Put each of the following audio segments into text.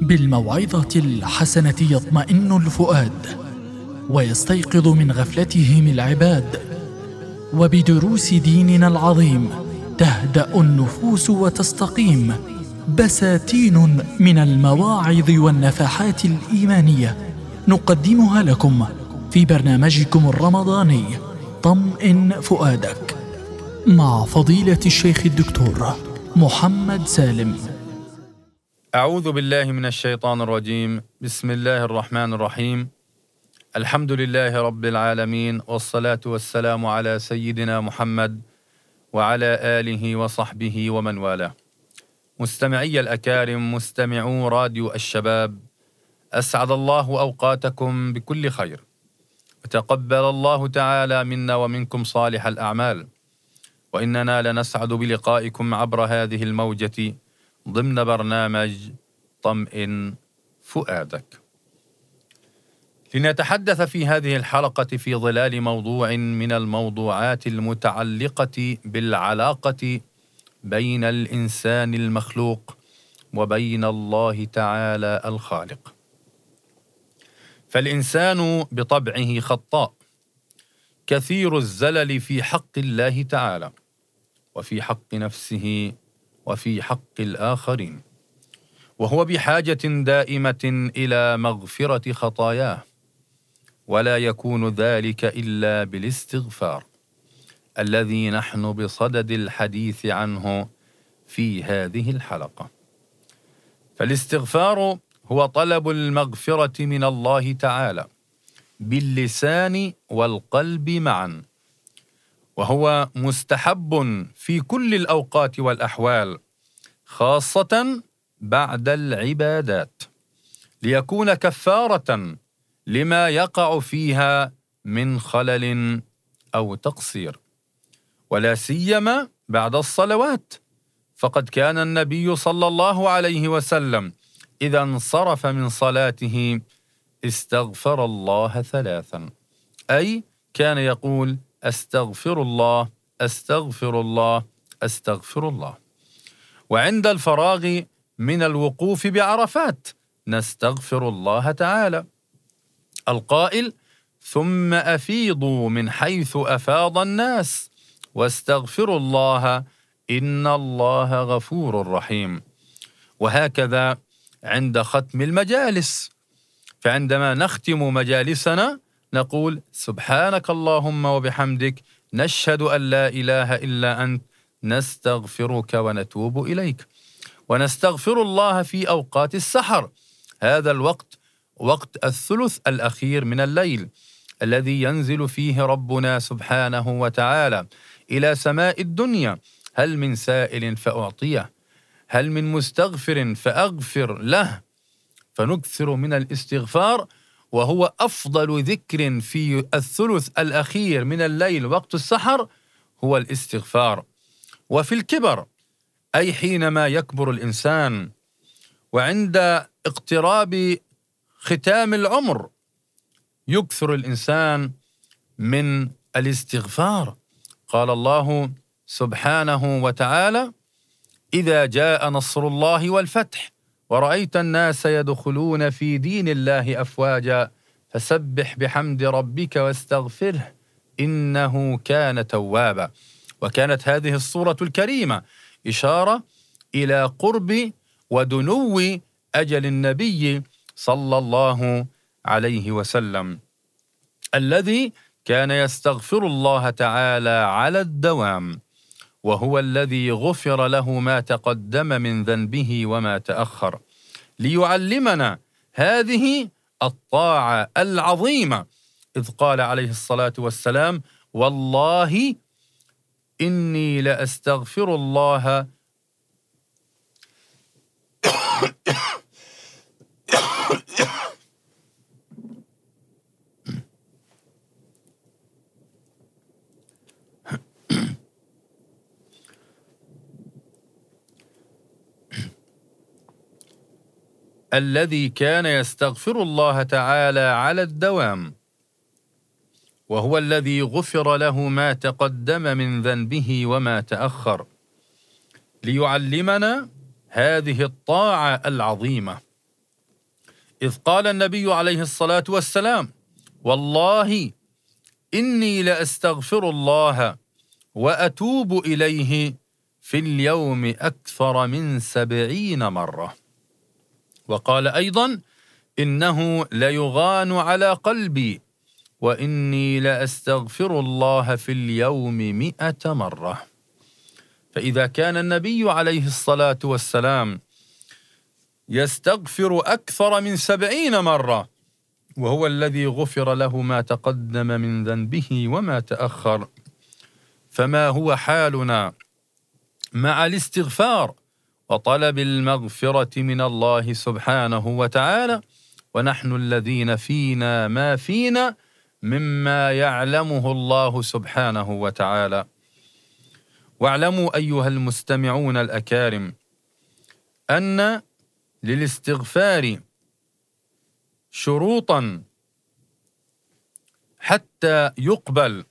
بالموعظة الحسنة يطمئن الفؤاد ويستيقظ من غفلتهم العباد. وبدروس ديننا العظيم تهدأ النفوس وتستقيم. بساتين من المواعظ والنفحات الإيمانية نقدمها لكم في برنامجكم الرمضاني طمئن فؤادك. مع فضيلة الشيخ الدكتور محمد سالم. أعوذ بالله من الشيطان الرجيم. بسم الله الرحمن الرحيم. الحمد لله رب العالمين والصلاة والسلام على سيدنا محمد وعلى آله وصحبه ومن والاه. مستمعي الأكارم مستمعو راديو الشباب أسعد الله أوقاتكم بكل خير. وتقبل الله تعالى منا ومنكم صالح الأعمال. وإننا لنسعد بلقائكم عبر هذه الموجة ضمن برنامج طمئن فؤادك لنتحدث في هذه الحلقة في ظلال موضوع من الموضوعات المتعلقة بالعلاقة بين الإنسان المخلوق وبين الله تعالى الخالق. فالإنسان بطبعه خطاء كثير الزلل في حق الله تعالى وفي حق نفسه وفي حق الآخرين. وهو بحاجة دائمة إلى مغفرة خطاياه ولا يكون ذلك إلا بالاستغفار الذي نحن بصدد الحديث عنه في هذه الحلقة فالاستغفار هو طلب المغفرة من الله تعالى باللسان والقلب معا وهو مستحب في كل الأوقات والأحوال خاصة بعد العبادات ليكون كفارة لما يقع فيها من خلل أو تقصير. ولا سيما بعد الصلوات فقد كان النبي صلى الله عليه وسلم إذا انصرف من صلاته استغفر الله ثلاثا أي كان يقول أستغفر الله أستغفر الله أستغفر الله. وعند الفراغ من الوقوف بعرفات نستغفر الله تعالى. القائل ثم أفيضوا من حيث أفاض الناس واستغفروا الله إن الله غفور رحيم. وهكذا عند ختم المجالس. فعندما نختم مجالسنا نقول سبحانك اللهم وبحمدك نشهد أن لا إله إلا أنت نستغفرك ونتوب إليك. ونستغفر الله في أوقات السحر. هذا الوقت وقت الثلث الأخير من الليل الذي ينزل فيه ربنا سبحانه وتعالى إلى سماء الدنيا. هل من سائل فأعطيه؟ هل من مستغفر فأغفر له؟ فنكثر من الاستغفار وهو أفضل ذكر في الثلث الأخير من الليل وقت السحر هو الاستغفار. وفي الكبر أي حينما يكبر الإنسان وعند اقتراب ختام العمر يكثر الإنسان من الاستغفار. قال الله سبحانه وتعالى إذا جاء نصر الله والفتح ورأيت الناس يدخلون في دين الله أفواجا فسبح بحمد ربك واستغفره إنه كان توابا. وكانت هذه الصورة الكريمة إشارة إلى قرب ودنو أجل النبي صلى الله عليه وسلم الذي كان يستغفر الله تعالى على الدوام. وهو الذي غفر له ما تقدم من ذنبه وما تأخر. ليعلمنا هذه الطاعة العظيمة. إذ قال عليه الصلاة والسلام والله إني لأستغفر الله الذي كان يستغفر الله تعالى على الدوام وهو الذي غفر له ما تقدم من ذنبه وما تأخر. ليعلمنا هذه الطاعة العظيمة. إذ قال النبي عليه الصلاة والسلام والله إني لأستغفر الله وأتوب إليه في اليوم أكثر من سبعين مرة. وقال أيضا إنه ليغان على قلبي وإني لأستغفر الله في اليوم مئة مرة. فإذا كان النبي عليه الصلاة والسلام يستغفر أكثر من سبعين مرة وهو الذي غفر له ما تقدم من ذنبه وما تأخر فما هو حالنا مع الاستغفار وطلب المغفرة من الله سبحانه وتعالى. ونحن الذين فينا ما فينا مما يعلمه الله سبحانه وتعالى. واعلموا أيها المستمعون الأكارم أن للاستغفار شروطا حتى يقبل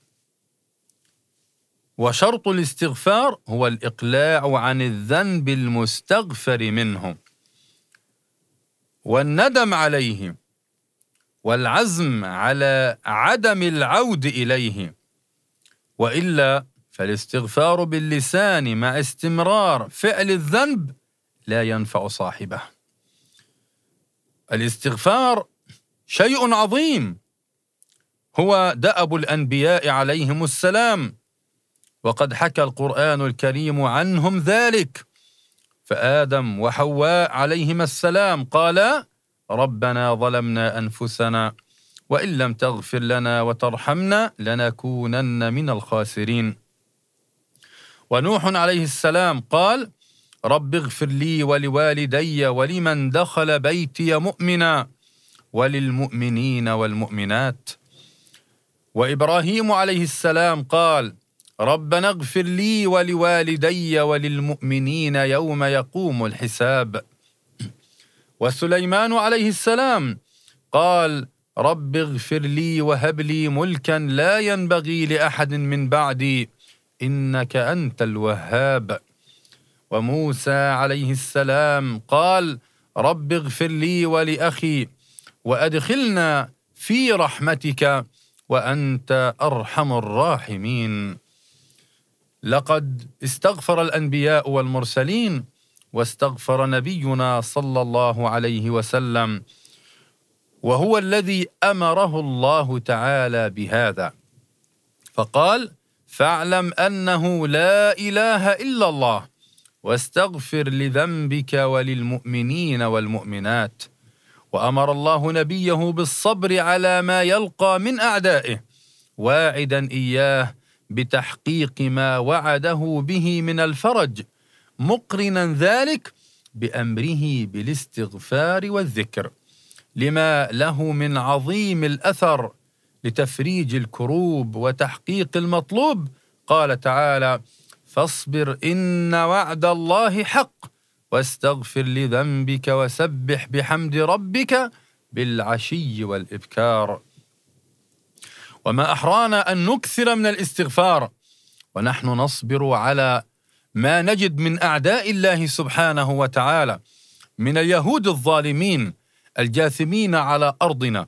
وشرط الاستغفار هو الإقلاع عن الذنب المستغفر منه. والندم عليه والعزم على عدم العود إليه. وإلا فالاستغفار باللسان مع استمرار فعل الذنب لا ينفع صاحبه. الاستغفار شيء عظيم. هو دأب الأنبياء عليهم السلام. وقد حكى القرآن الكريم عنهم ذلك. فآدم وحواء عليهما السلام قالا ربنا ظلمنا أنفسنا وإن لم تغفر لنا وترحمنا لنكونن من الخاسرين. ونوح عليه السلام قال رب اغفر لي ولوالدي ولمن دخل بيتي مؤمنا وللمؤمنين والمؤمنات. وإبراهيم عليه السلام قال ربنا اغفر لي ولوالدي وللمؤمنين يوم يقوم الحساب. وسليمان عليه السلام قال رب اغفر لي وهب لي ملكا لا ينبغي لأحد من بعدي إنك أنت الوهاب. وموسى عليه السلام قال رب اغفر لي ولأخي وأدخلنا في رحمتك وأنت أرحم الراحمين. لقد استغفر الأنبياء والمرسلين واستغفر نبينا صلى الله عليه وسلم وهو الذي أمره الله تعالى بهذا. فقال فاعلم أنه لا إله إلا الله واستغفر لذنبك وللمؤمنين والمؤمنات. وأمر الله نبيه بالصبر على ما يلقى من أعدائه واعدا إياه بتحقيق ما وعده به من الفرج مقرنا ذلك بأمره بالاستغفار والذكر. لما له من عظيم الأثر لتفريج الكروب وتحقيق المطلوب قال تعالى فاصبر إن وعد الله حق واستغفر لذنبك وسبح بحمد ربك بالعشي والإبكار. وما أحرانا أن نكثر من الاستغفار. ونحن نصبر على ما نجد من أعداء الله سبحانه وتعالى من اليهود الظالمين الجاثمين على أرضنا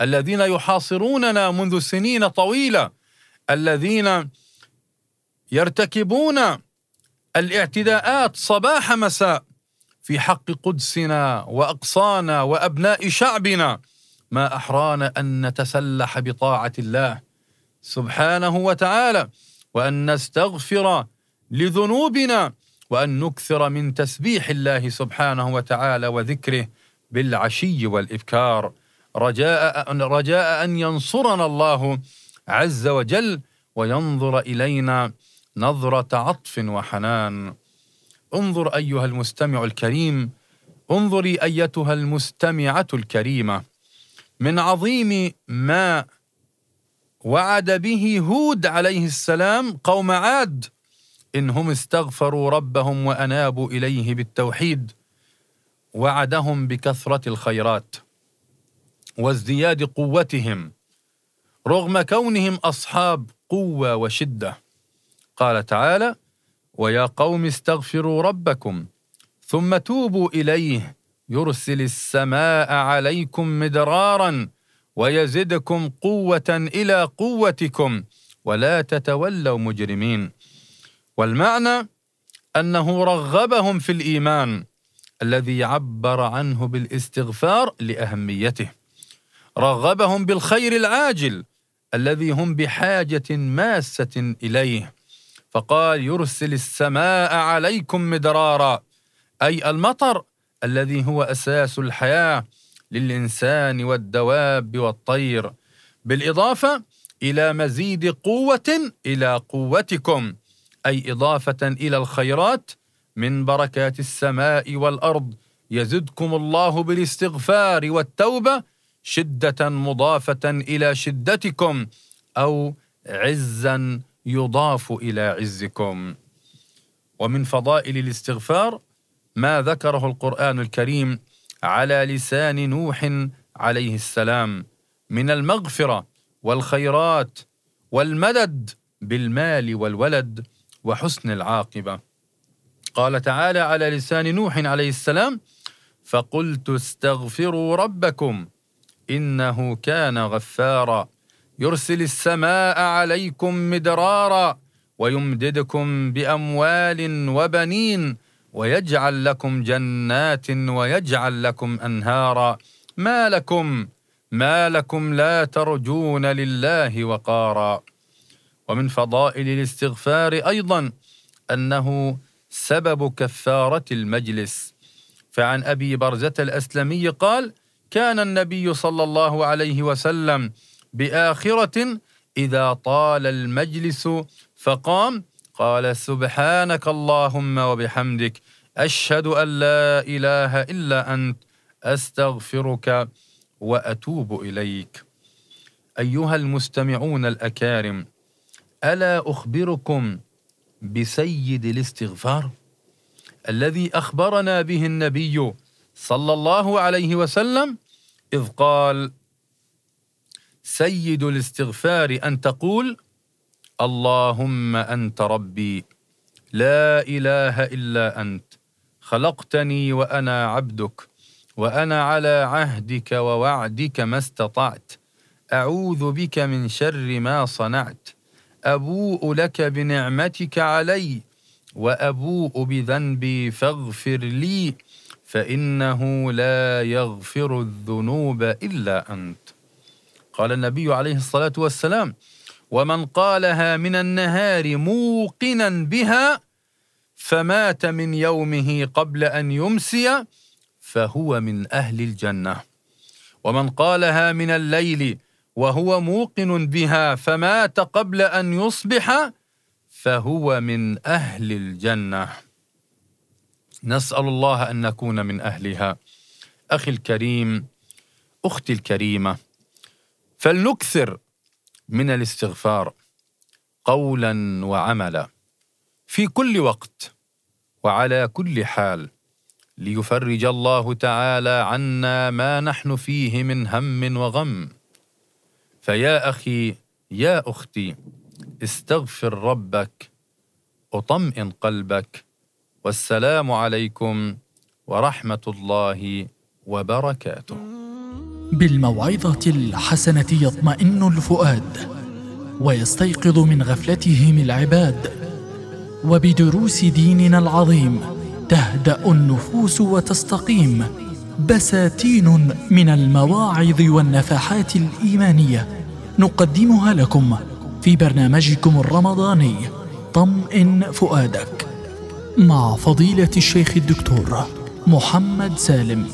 الذين يحاصروننا منذ سنين طويلة الذين يرتكبون الاعتداءات صباح مساء في حق قدسنا وأقصانا وأبناء شعبنا. ما احرانا أن نتسلح بطاعة الله سبحانه وتعالى وأن نستغفر لذنوبنا وأن نكثر من تسبيح الله سبحانه وتعالى وذكره بالعشي والإبكار. رجاء رجاء أن ينصرنا الله عز وجل وينظر إلينا نظرة عطف وحنان. انظر أيها المستمع الكريم انظري أيتها المستمعة الكريمة. من عظيم ما وعد به هود عليه السلام قوم عاد انهم استغفروا ربهم وأنابوا إليه بالتوحيد وعدهم بكثرة الخيرات وازدياد قوتهم رغم كونهم أصحاب قوة وشدة. قال تعالى ويا قوم استغفروا ربكم ثم توبوا إليه يرسل السماء عليكم مدرارا ويزدكم قوة إلى قوتكم ولا تتولوا مجرمين. والمعنى أنه رغبهم في الإيمان الذي عبر عنه بالاستغفار لأهميته. رغبهم بالخير العاجل الذي هم بحاجة ماسة إليه. فقال يرسل السماء عليكم مدرارا أي المطر الذي هو أساس الحياة للإنسان والدواب والطير. بالإضافة إلى مزيد قوة إلى قوتكم أي إضافة إلى الخيرات من بركات السماء والأرض. يزدكم الله بالاستغفار والتوبة شدة مضافة إلى شدتكم أو عزا يضاف إلى عزكم. ومن فضائل الاستغفار ما ذكره القرآن الكريم على لسان نوح عليه السلام من المغفرة والخيرات والمدد بالمال والولد وحسن العاقبة. قال تعالى على لسان نوح عليه السلام فقلت استغفروا ربكم إنه كان غفارا. يرسل السماء عليكم مدرارا ويمددكم بأموال وبنين ويجعل لكم جنات ويجعل لكم أنهارا. ما لكم؟ ما لكم لا ترجون لله وقارا. ومن فضائل الاستغفار أيضا أنه سبب كفارة المجلس. فعن أبي برزة الأسلمي قال كان النبي صلى الله عليه وسلم بآخرة إذا طال المجلس فقام قال سبحانك اللهم وبحمدك أشهد أن لا إله إلا أنت أستغفرك وأتوب إليك. أيها المستمعون الأكارم ألا أخبركم بسيد الاستغفار الذي أخبرنا به النبي صلى الله عليه وسلم إذ قال سيد الاستغفار أن تقول اللهم أنت ربي لا إله إلا أنت. خلقتني وأنا عبدك وأنا على عهدك ووعدك ما استطعت. أعوذ بك من شر ما صنعت. أبوء لك بنعمتك علي وأبوء بذنبي فاغفر لي فإنه لا يغفر الذنوب إلا أنت. قال النبي عليه الصلاة والسلام ومن قالها من النهار موقنا بها فمات من يومه قبل أن يمسي فهو من أهل الجنة. ومن قالها من الليل وهو موقن بها فمات قبل أن يصبح فهو من أهل الجنة. نسأل الله أن نكون من أهلها. أخي الكريم أختي الكريمة فلنكثر من الاستغفار قولا وعملا في كل وقت. وعلى كل حال ليفرج الله تعالى عنا ما نحن فيه من هم وغم. فيا أخي يا أختي استغفر ربك أطمئن قلبك. والسلام عليكم ورحمة الله وبركاته. بالموعظة الحسنة يطمئن الفؤاد ويستيقظ من غفلتهم العباد. وبدروس ديننا العظيم تهدأ النفوس وتستقيم بساتين من المواعظ والنفحات الإيمانية نقدمها لكم في برنامجكم الرمضاني طمئن فؤادك مع فضيلة الشيخ الدكتور محمد سالم.